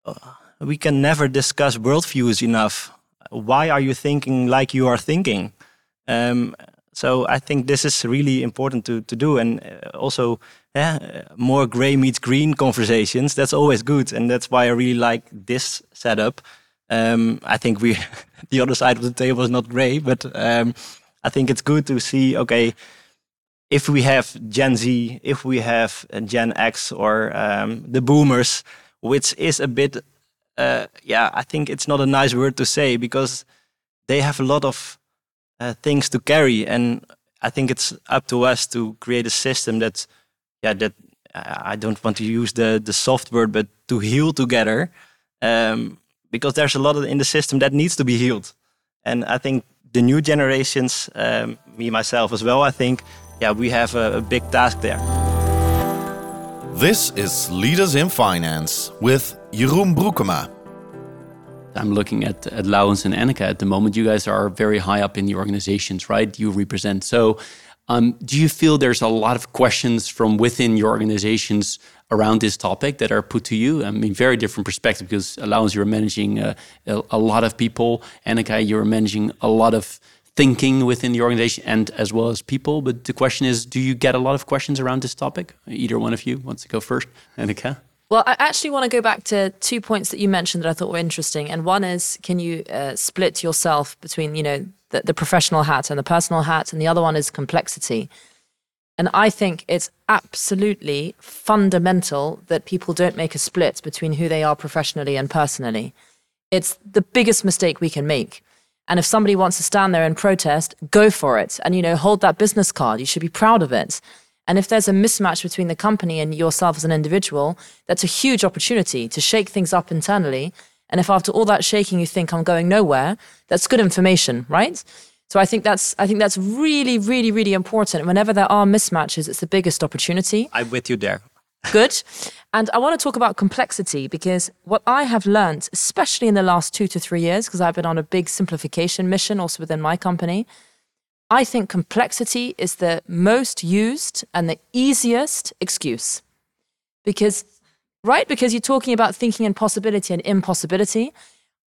Uh, we can never discuss worldviews enough. Why are you thinking like you are thinking? Um, so I think this is really important to, to do. And uh, also, yeah, more gray meets green conversations. That's always good. And that's why I really like this setup. Um, I think we, the other side of the table is not gray, but um, I think it's good to see, okay, if we have Gen Z, if we have Gen X or um, the boomers, which is a bit uh, yeah, I think it's not a nice word to say because they have a lot of uh, things to carry, and I think it's up to us to create a system that, yeah, that I don't want to use the the soft word, but to heal together, um, because there's a lot in the system that needs to be healed, and I think the new generations, um, me myself as well, I think, yeah, we have a, a big task there. This is Leaders in Finance with Jeroen Broekema. I'm looking at, at Laurens and Anneka at the moment. You guys are very high up in the organizations, right? You represent. So, um, do you feel there's a lot of questions from within your organizations around this topic that are put to you? I mean, very different perspective because Laurens, you're managing uh, a, a, lot of people. Anneka, you're managing a lot of thinking within the organization and as well as people. But the question is, do you get a lot of questions around this topic? Either one of you wants to go first, Anneka? Well, I actually want to go back to two points that you mentioned that I thought were interesting. And one is, can you uh, split yourself between, you know, the, the professional hat and the personal hat? And the other one is complexity. And I think it's absolutely fundamental that people don't make a split between who they are professionally and personally. It's the biggest mistake we can make. And if somebody wants to stand there and protest, go for it. And, you know, hold that business card. You should be proud of it. And if there's a mismatch between the company and yourself as an individual, that's a huge opportunity to shake things up internally. And if after all that shaking you think I'm going nowhere, that's good information, right? So I think that's I think that's really, really, really important. Whenever there are mismatches, it's the biggest opportunity. I'm with you there. Good. And I want to talk about complexity because what I have learned, especially in the last two to three years, because I've been on a big simplification mission also within my company, I think complexity is the most used and the easiest excuse. Because, right? Because you're talking about thinking in possibility and impossibility.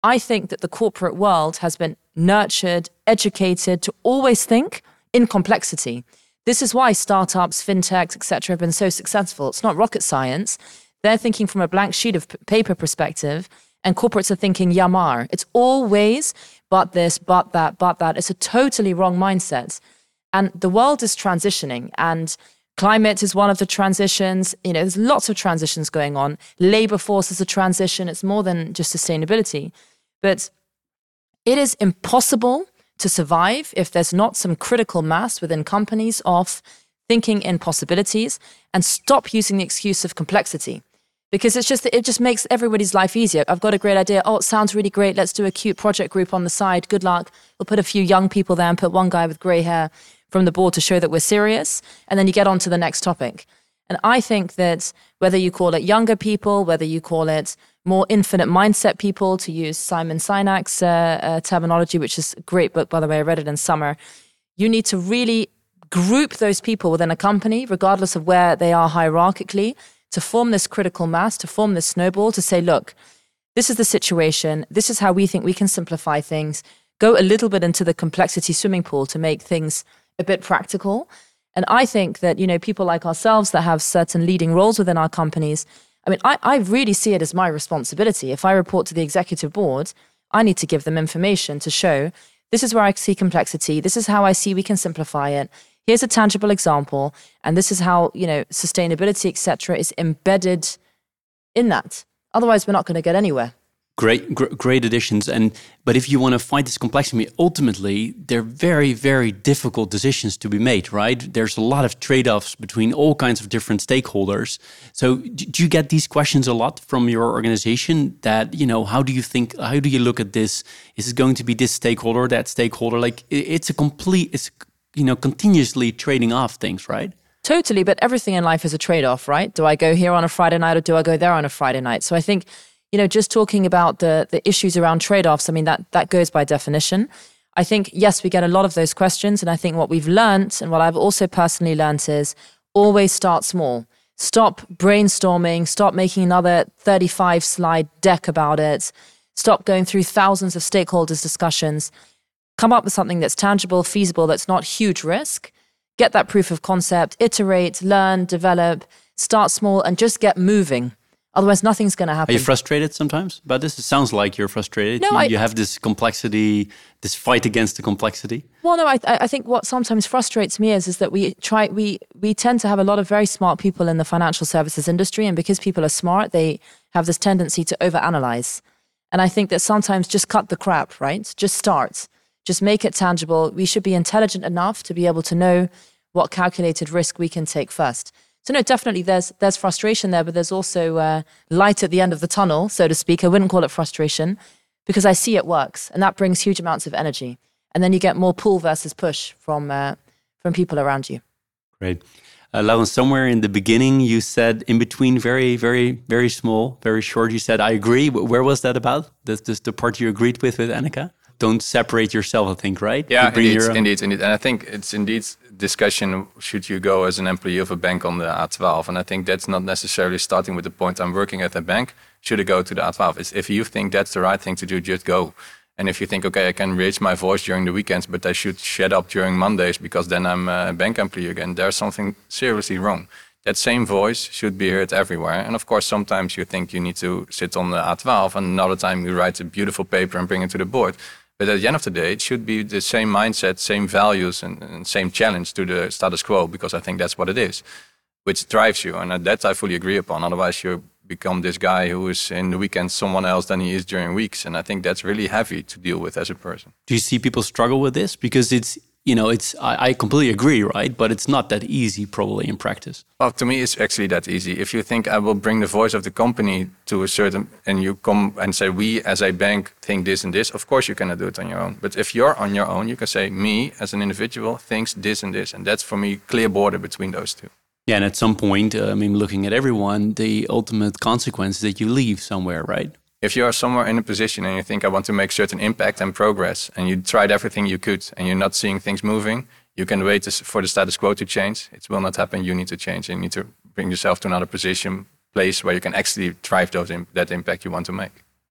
I think that the corporate world has been nurtured, educated to always think in complexity. This is why startups, fintechs, etc., have been so successful. It's not rocket science. They're thinking from a blank sheet of paper perspective, and corporates are thinking Yamar. It's always but this, but that, but that. It's a totally wrong mindset. And the world is transitioning, and climate is one of the transitions. You know, there's lots of transitions going on. Labor force is a transition. It's more than just sustainability. But it is impossible to survive if there's not some critical mass within companies of thinking in possibilities and stop using the excuse of complexity because it's just it just makes everybody's life easier. I've got a great idea. Oh, it sounds really great. Let's do a cute project group on the side. Good luck. We'll put a few young people there and put one guy with grey hair from the board to show that we're serious, and then you get on to the next topic. And I think that whether you call it younger people, whether you call it more infinite mindset people, to use Simon Sinek's uh, uh, terminology, which is a great book, by the way, I read it in summer, you need to really group those people within a company, regardless of where they are hierarchically, to form this critical mass, to form this snowball, to say, look, this is the situation. This is how we think we can simplify things. Go a little bit into the complexity swimming pool to make things a bit practical. And I think that, you know, people like ourselves that have certain leading roles within our companies, I mean, I, I really see it as my responsibility. If I report to the executive board, I need to give them information to show this is where I see complexity. This is how I see we can simplify it. Here's a tangible example. And this is how, you know, sustainability, etc., is embedded in that. Otherwise, we're not going to get anywhere great gr great additions and but if you want to fight this complexity ultimately they're very very difficult decisions to be made right? There's a lot of trade-offs between all kinds of different stakeholders. So do you get these questions a lot from your organization that you know how do you think how do you look at this? Is it going to be this stakeholder or that stakeholder? Like it's a complete it's you know continuously trading off things right? Totally but everything in life is a trade-off right? Do i go here on a friday night or do i go there on a friday night? So i think you know, just talking about the the issues around trade-offs, I mean that that goes by definition. I think yes, we get a lot of those questions, and I think what we've learned and what I've also personally learned is always start small. Stop brainstorming. Stop making another 35 slide deck about it. Stop going through thousands of stakeholders' discussions. Come up with something that's tangible, feasible, that's not huge risk. Get that proof of concept, iterate, learn, develop, start small, and just get moving. Otherwise, nothing's going to happen. Are you frustrated sometimes about this? It sounds like you're frustrated. No, you, I, you have this complexity, this fight against the complexity. Well, no, I, I think what sometimes frustrates me is is that we try we we tend to have a lot of very smart people in the financial services industry, and because people are smart, they have this tendency to overanalyze. And I think that sometimes just cut the crap, right? Just start, just make it tangible. We should be intelligent enough to be able to know what calculated risk we can take first. So no, definitely there's there's frustration there, but there's also uh, light at the end of the tunnel, so to speak. I wouldn't call it frustration because I see it works, and that brings huge amounts of energy. And then you get more pull versus push from uh, from people around you. Great. Uh, somewhere in the beginning, you said in between, very, very, very small, very short. You said, "I agree." Where was that about? This, this the part you agreed with with Anneka? Don't separate yourself. I think, right? Yeah, indeed, indeed, indeed. And I think it's indeed discussion should you go as an employee of a bank on the A12? And I think that's not necessarily starting with the point I'm working at a bank. Should I go to the A12? It's if you think that's the right thing to do, just go. And if you think, okay, I can raise my voice during the weekends, but I should shut up during Mondays because then I'm a bank employee again, there's something seriously wrong. That same voice should be heard everywhere. And of course, sometimes you think you need to sit on the A12, and another time you write a beautiful paper and bring it to the board. But at the end of the day, it should be the same mindset, same values, and, and, same challenge to the status quo, because I think that's what it is, which drives you. And uh, that I fully agree upon. Otherwise, you become this guy who is in the weekend someone else than he is during weeks. And I think that's really heavy to deal with as a person. Do you see people struggle with this? Because it's you know, it's I, I, completely agree, right? But it's not that easy, probably in practice. Well, to me, it's actually that easy. If you think I will bring the voice of the company to a certain, and you come and say, we as a bank think this and this, of course you cannot do it on your own. But if you're on your own, you can say, me as an individual thinks this and this, and that's for me clear border between those two. Yeah, and at some point, uh, I mean, looking at everyone, the ultimate consequence is that you leave somewhere, right? If you are somewhere in a position and you think I want to make certain impact and progress, and you tried everything you could, and you're not seeing things moving, you can wait for the status quo to change. It will not happen. You need to change. You need to bring yourself to another position, place where you can actually drive those that impact you want to make.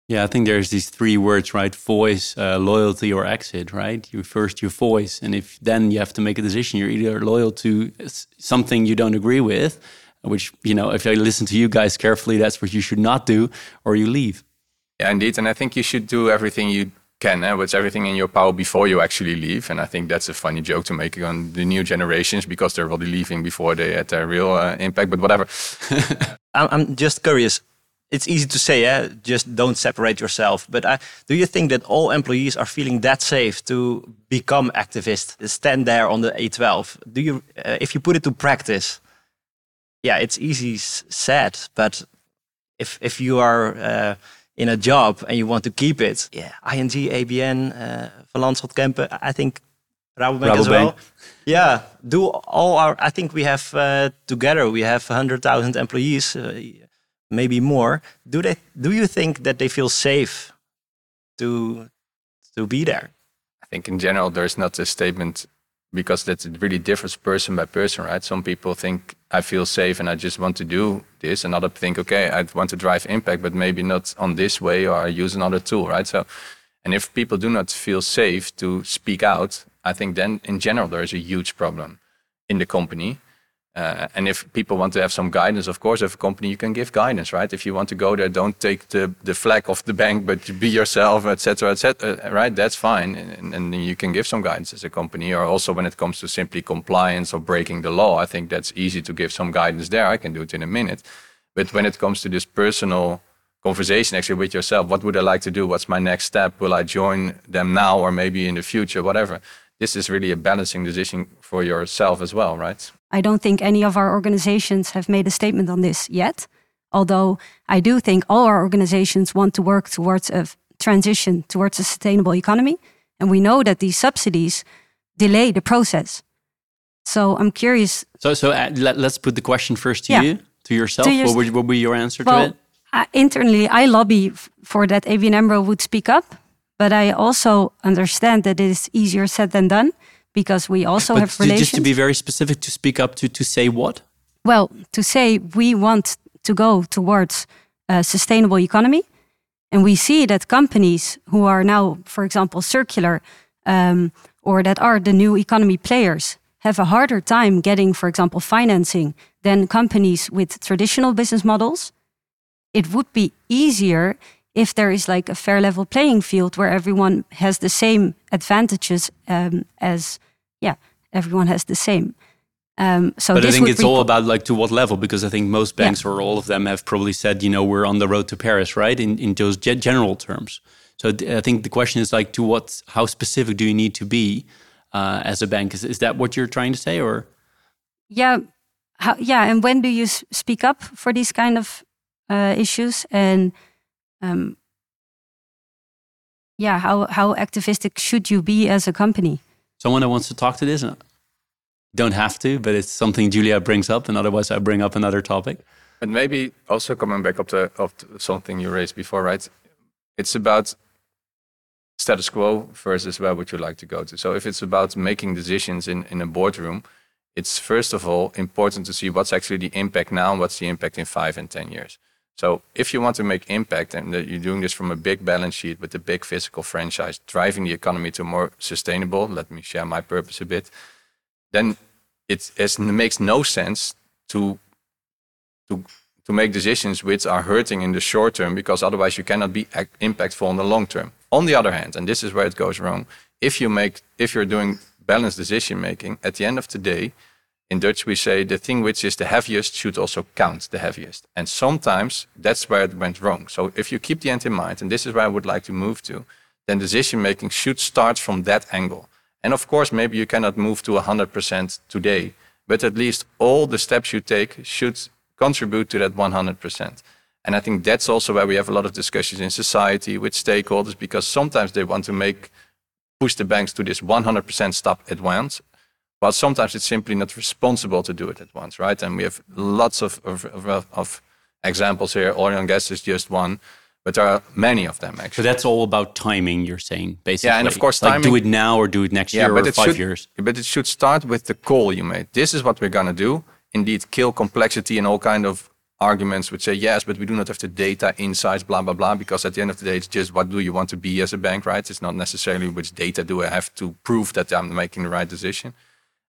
Yeah, I think there's these three words, right? Voice, uh, loyalty, or exit, right? You first your voice, and if then you have to make a decision, you're either loyal to something you don't agree with, which you know, if I listen to you guys carefully, that's what you should not do, or you leave. Yeah, indeed, and I think you should do everything you can, eh, with everything in your power before you actually leave. And I think that's a funny joke to make on the new generations because they're already leaving before they had a real uh, impact. But whatever. I'm just curious it's easy to say, yeah, just don't separate yourself. But uh, do you think that all employees are feeling that safe to become activists, stand there on the A12? Do you, uh, if you put it to practice, yeah, it's easy said, but if if you are uh, in a job and you want to keep it, yeah, ING, ABN, uh, Van Lanschot Kempen, I think Rabobank, Rabobank, as well. Yeah, do all our. I think we have uh, together we have hundred thousand employees. Uh, maybe more. Do they? Do you think that they feel safe to to be there? I think in general there's not a statement because that it really differs person by person, right? Some people think I feel safe and I just want to do this, Another think okay I want to drive impact, but maybe not on this way or I use another tool, right? So. And if people do not feel safe to speak out, I think then in general there is a huge problem in the company uh, and if people want to have some guidance, of course, as a company, you can give guidance, right? If you want to go there, don't take the, the flag of the bank, but be yourself, etc., etc., uh, right? That's fine. And, and you can give some guidance as a company. Or also when it comes to simply compliance or breaking the law, I think that's easy to give some guidance there. I can do it in a minute. But when it comes to this personal conversation actually with yourself, what would I like to do? What's my next step? Will I join them now or maybe in the future, whatever? This is really a balancing decision for yourself as well, right? I don't think any of our organizations have made a statement on this yet. Although I do think all our organizations want to work towards a transition towards a sustainable economy. And we know that these subsidies delay the process. So I'm curious. So, so uh, let, us put the question first to yeah. you, to yourself. To your, what, would, what would be your answer well, to it? Uh, internally, I lobby for that ABN AMRO would speak up. But I also understand that it is easier said than done because we also but have relations. Just to be very specific, to speak up to to say what? Well, to say we want to go towards a sustainable economy, and we see that companies who are now, for example, circular, um, or that are the new economy players, have a harder time getting, for example, financing than companies with traditional business models. It would be easier if there is like a fair level playing field where everyone has the same advantages um, as yeah everyone has the same. Um, so but I think it's all about like to what level because I think most banks yeah. or all of them have probably said you know we're on the road to Paris right? In in those general terms. So I think the question is like to what how specific do you need to be uh, as a bank? Is, is that what you're trying to say or? Yeah. How, yeah and when do you speak up for these kind of uh, issues? And um, yeah, how how activistic should you be as a company? Someone that wants to talk to this, uh, don't have to, but it's something Julia brings up, and otherwise I bring up another topic. And maybe also coming back up to, up to something you raised before, right? It's about status quo versus where would you like to go to. So if it's about making decisions in, in a boardroom, it's first of all important to see what's actually the impact now and what's the impact in five and 10 years. So if you want to make impact and that you're doing this from a big balance sheet with a big physical franchise, driving the economy to more sustainable, let me share my purpose a bit, then it, it makes no sense to, to, to make decisions which are hurting in the short term because otherwise you cannot be impactful in the long term. On the other hand, and this is where it goes wrong, if you make if you're doing balanced decision making, at the end of the day, in Dutch, we say the thing which is the heaviest should also count the heaviest. And sometimes that's where it went wrong. So if you keep the end in mind, and this is where I would like to move to, then decision making should start from that angle. And of course, maybe you cannot move to 100% today, but at least all the steps you take should contribute to that 100%. And I think that's also where we have a lot of discussions in society with stakeholders because sometimes they want to make push the banks to this 100% stop at once Well, sometimes it's simply not responsible to do it at once, right? And we have lots of, of, of, of examples here. Oil and gas is just one, but there are many of them actually. So that's all about timing, you're saying, basically. Yeah, and of course, like do it now or do it next year or it five should, years. But it should start with the call you made. This is what we're gonna do. Indeed, kill complexity and all kind of arguments which say yes, but we do not have the data, insights, blah blah blah. Because at the end of the day, it's just what do you want to be as a bank, right? It's not necessarily which data do I have to prove that I'm making the right decision.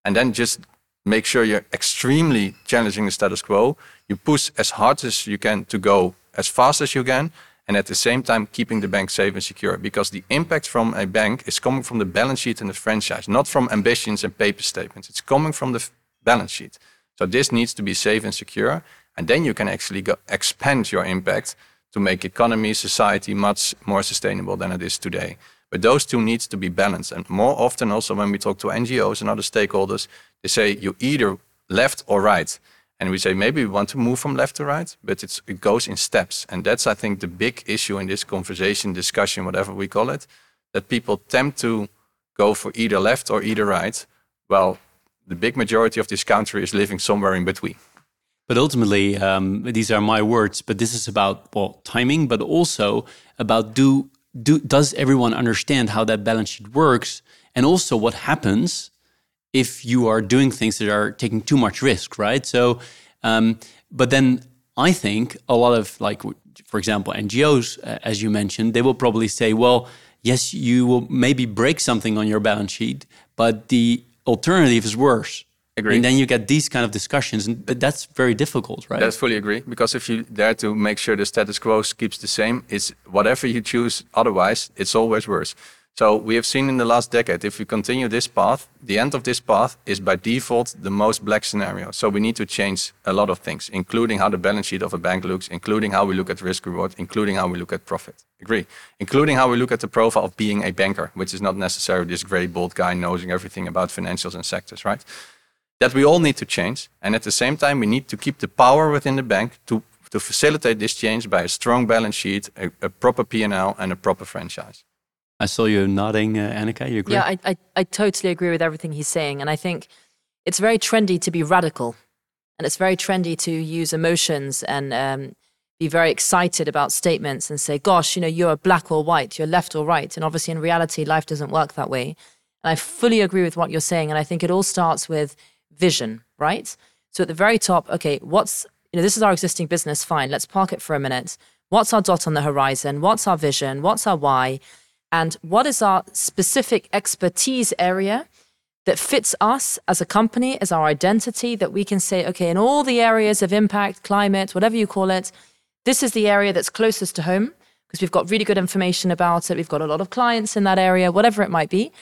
And then just make sure you're extremely challenging the status quo. You push as hard as you can to go as fast as you can, and at the same time keeping the bank safe and secure. Because the impact from a bank is coming from the balance sheet and the franchise, not from ambitions and paper statements. It's coming from the balance sheet. So this needs to be safe and secure, and then you can actually go expand your impact to make economy, society much more sustainable than it is today. But those two needs to be balanced. And more often also when we talk to NGOs and other stakeholders, they say you either left or right. And we say maybe we want to move from left to right, but it goes in steps. And that's, I think, the big issue in this conversation, discussion, whatever we call it, that people tend to go for either left or either right. Well, the big majority of this country is living somewhere in between. But ultimately, um, these are my words. But this is about well timing, but also about do do does everyone understand how that balance sheet works, and also what happens if you are doing things that are taking too much risk, right? So, um, but then I think a lot of like, for example, NGOs, uh, as you mentioned, they will probably say, well, yes, you will maybe break something on your balance sheet, but the alternative is worse. Agree. And then you get these kind of discussions, and but that's very difficult, right? That's fully agree. Because if you dare to make sure the status quo keeps the same, it's whatever you choose otherwise, it's always worse. So we have seen in the last decade, if we continue this path, the end of this path is by default the most black scenario. So we need to change a lot of things, including how the balance sheet of a bank looks, including how we look at risk reward, including how we look at profit. Agree. Including how we look at the profile of being a banker, which is not necessarily this gray bold guy knowing everything about financials and sectors, right? That we all need to change. And at the same time, we need to keep the power within the bank to, to facilitate this change by a strong balance sheet, a, a proper P&L, and a proper franchise. I saw you nodding, uh, Anneka. You agree? Yeah, I, I, I totally agree with everything he's saying. And I think it's very trendy to be radical. And it's very trendy to use emotions and um, be very excited about statements and say, gosh, you know, you're black or white, you're left or right. And obviously, in reality, life doesn't work that way. And I fully agree with what you're saying. And I think it all starts with vision, right? So at the very top, okay, what's, you know, this is our existing business, fine, let's park it for a minute. What's our dot on the horizon? What's our vision? What's our why? And what is our specific expertise area that fits us as a company, as our identity, that we can say, okay, in all the areas of impact, climate, whatever you call it, this is the area that's closest to home because we've got really good information about it. We've got a lot of clients in that area, whatever it might be.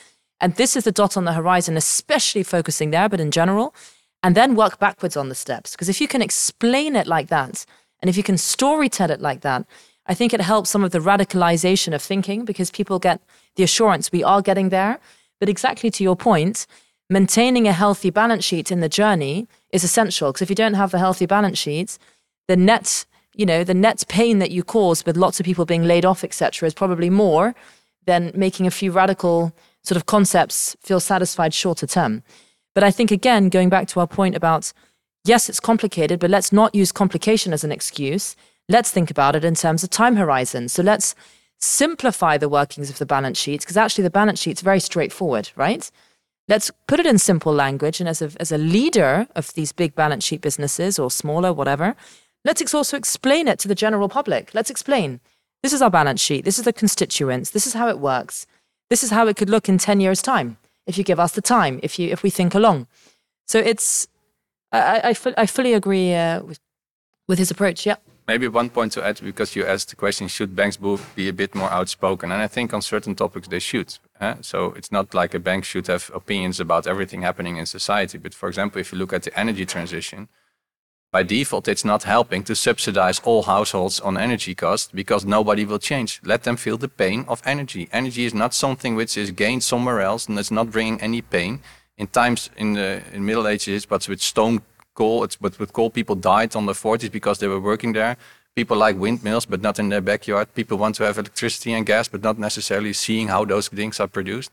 And this is the dot on the horizon, especially focusing there, but in general. And then work backwards on the steps. Because if you can explain it like that, and if you can storytell it like that, I think it helps some of the radicalization of thinking because people get the assurance we are getting there. But exactly to your point, maintaining a healthy balance sheet in the journey is essential. Because if you don't have the healthy balance sheets, the net, you know, the net pain that you cause with lots of people being laid off, etc., is probably more than making a few radical sort of concepts feel satisfied shorter term. But I think, again, going back to our point about yes, it's complicated, but let's not use complication as an excuse. Let's think about it in terms of time horizon. So let's simplify the workings of the balance sheets because actually the balance sheet's very straightforward, right? Let's put it in simple language. And as a, as a leader of these big balance sheet businesses or smaller, whatever, let's also explain it to the general public. Let's explain this is our balance sheet, this is the constituents, this is how it works. This is how it could look in 10 years' time if you give us the time, if, you, if we think along. So it's, I, I, I fully agree uh, with, with his approach, yeah. Maybe one point to add, because you asked the question, should banks be a bit more outspoken? And I think on certain topics they should. Eh? So it's not like a bank should have opinions about everything happening in society. But for example, if you look at the energy transition, by default, it's not helping to subsidize all households on energy costs because nobody will change. Let them feel the pain of energy. Energy is not something which is gained somewhere else and it's not bringing any pain. In times in the in Middle Ages, but with stone coal, it's but with coal, people died on the 40s because they were working there. People like windmills, but not in their backyard. People want to have electricity and gas, but not necessarily seeing how those things are produced.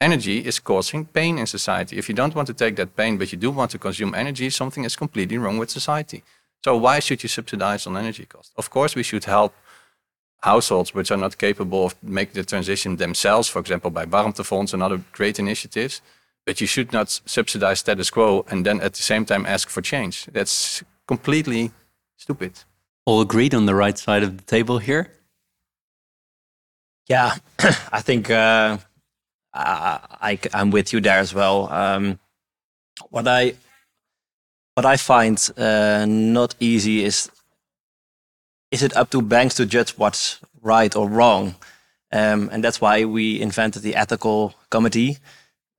Energy is causing pain in society. If you don't want to take that pain, but you do want to consume energy, something is completely wrong with society. So why should you subsidize on energy costs? Of course, we should help households which are not capable of making the transition themselves, for example, by warmtefonds and other great initiatives. But you should not subsidize status quo and then at the same time ask for change. That's completely stupid. All agreed on the right side of the table here? Yeah, I think uh, I, am with you there as well. Um, what I what I find uh, not easy is is it up to banks to judge what's right or wrong, um, and that's why we invented the ethical committee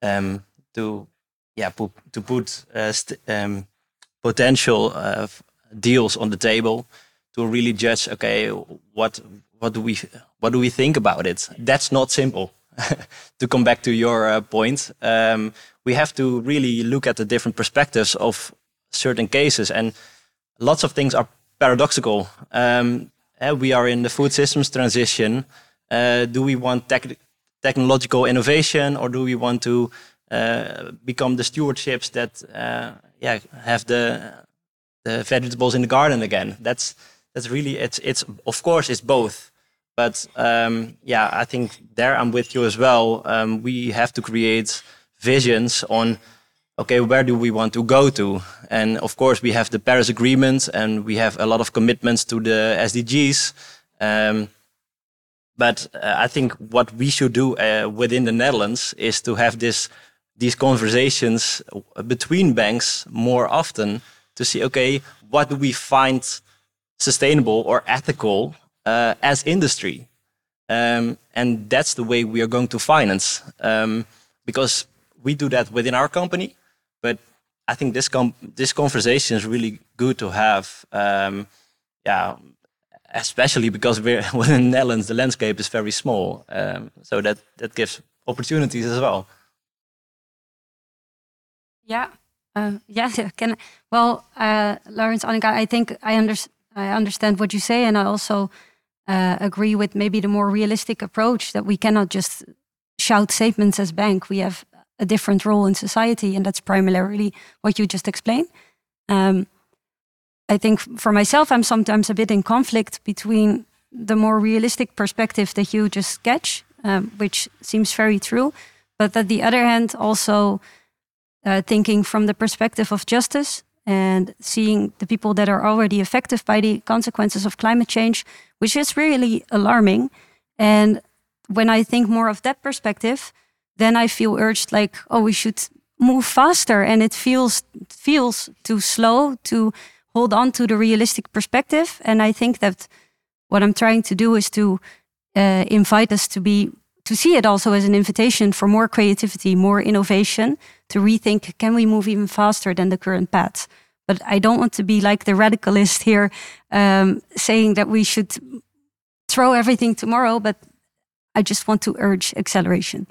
um, to yeah put, to put uh, um, potential uh, deals on the table to really judge. Okay, what what do we what do we think about it? That's not simple. to come back to your uh, point, um, we have to really look at the different perspectives of certain cases, and lots of things are paradoxical. Um, uh, we are in the food systems transition. Uh, do we want tech technological innovation, or do we want to uh, become the stewardships that uh, yeah have the the vegetables in the garden again? That's that's really it's it's of course it's both but um, yeah, I think there I'm with you as well. Um, we have to create visions on okay, where do we want to go to? And of course, we have the Paris Agreement and we have a lot of commitments to the SDGs. Um, but uh, I think what we should do uh, within the Netherlands is to have this these conversations between banks more often to see okay, what do we find sustainable or ethical uh, as industry. Um, and that's the way we are going to finance um, because we do that within our company. But I think this this conversation is really good to have. Um, yeah, especially because we're within the Netherlands, the landscape is very small, um, so that that gives opportunities as well. Yeah, uh, yeah. Can well, uh, Laurens, Anneka, I think I, under- I understand what you say, and I also uh, agree with maybe the more realistic approach that we cannot just shout statements as bank. We have a different role in society, and that's primarily what you just explained. Um, I think for myself, I'm sometimes a bit in conflict between the more realistic perspective that you just sketch, um, which seems very true, but at the other hand, also uh, thinking from the perspective of justice and seeing the people that are already affected by the consequences of climate change, which is really alarming. And when I think more of that perspective, then I feel urged like, oh, we should move faster. And it feels feels too slow to hold on to the realistic perspective. And I think that what I'm trying to do is to uh, invite us to be to see it also as an invitation for more creativity, more innovation, to rethink can we move even faster than the current path? But I don't want to be like the radicalist here, um, saying that we should throw everything tomorrow, but I just want to urge acceleration.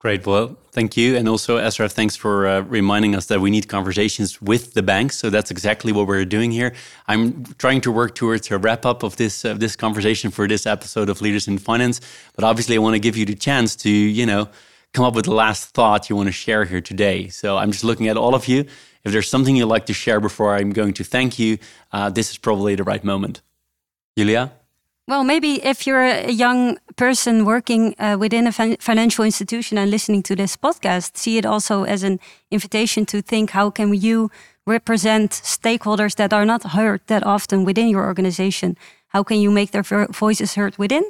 Great. Well, thank you. And also, Ezra, thanks for uh, reminding us that we need conversations with the banks. So that's exactly what we're doing here. I'm trying to work towards a wrap up of this uh, this conversation for this episode of Leaders in Finance. But obviously, I want to give you the chance to, you know, come up with the last thought you want to share here today. So I'm just looking at all of you. If there's something you'd like to share before I'm going to thank you, uh, this is probably the right moment. Julia? Well, maybe if you're a young person working uh, within a fin financial institution and listening to this podcast, see it also as an invitation to think how can you represent stakeholders that are not heard that often within your organization? How can you make their voices heard within?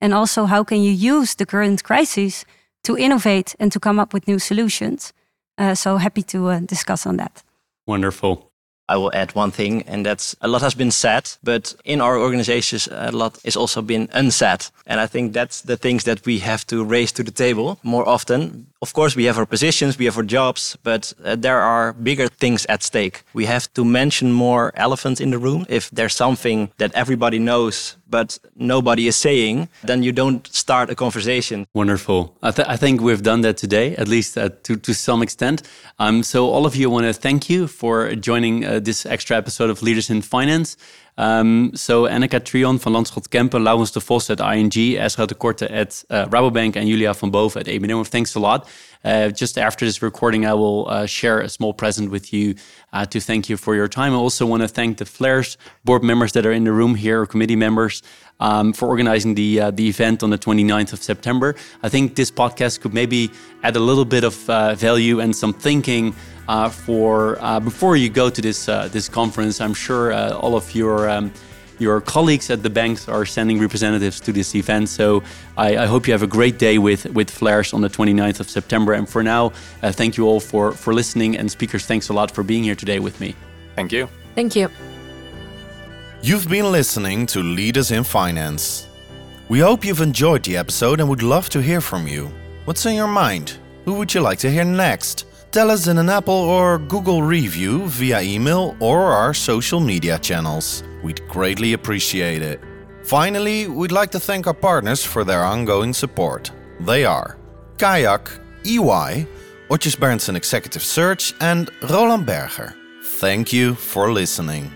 And also, how can you use the current crisis to innovate and to come up with new solutions? Uh, so happy to uh, discuss on that. Wonderful. I will add one thing, and that's a lot has been said, but in our organizations, a lot is also been unsaid. And I think that's the things that we have to raise to the table more often. Of course, we have our positions, we have our jobs, but uh, there are bigger things at stake. We have to mention more elephants in the room. If there's something that everybody knows, but nobody is saying, then you don't start a conversation. Wonderful. I, th- I think we've done that today, at least uh, to, to some extent. Um, so, all of you, I want to thank you for joining uh, this extra episode of Leaders in Finance. Um, so Anneka Treon van Lanschot Kempen, Laurens de Vos at ING, Ezra de Korte at uh, Rabobank, and Julia van Boven at ABN. Thanks a lot. Uh, just after this recording, I will uh, share a small present with you uh, to thank you for your time. I also want to thank the FLAIRS board members that are in the room here, or committee members, um, for organizing the uh, the event on the 29th of September. I think this podcast could maybe add a little bit of uh, value and some thinking uh, for uh, before you go to this uh, this conference. I'm sure uh, all of your um, your colleagues at the banks are sending representatives to this event. So I, I, hope you have a great day with with FLAIRS on the 29th of September. And for now, uh, thank you all for for listening. And speakers, thanks a lot for being here today with me. Thank you. Thank you. You've been listening to Leaders in Finance. We hope you've enjoyed the episode and would love to hear from you. What's in your mind? Who would you like to hear next? Tell us in an Apple or Google review via email or our social media channels. We'd greatly appreciate it. Finally, we'd like to thank our partners for their ongoing support. They are Kayak, EY, Odgers Berndtson Executive Search, and Roland Berger. Thank you for listening.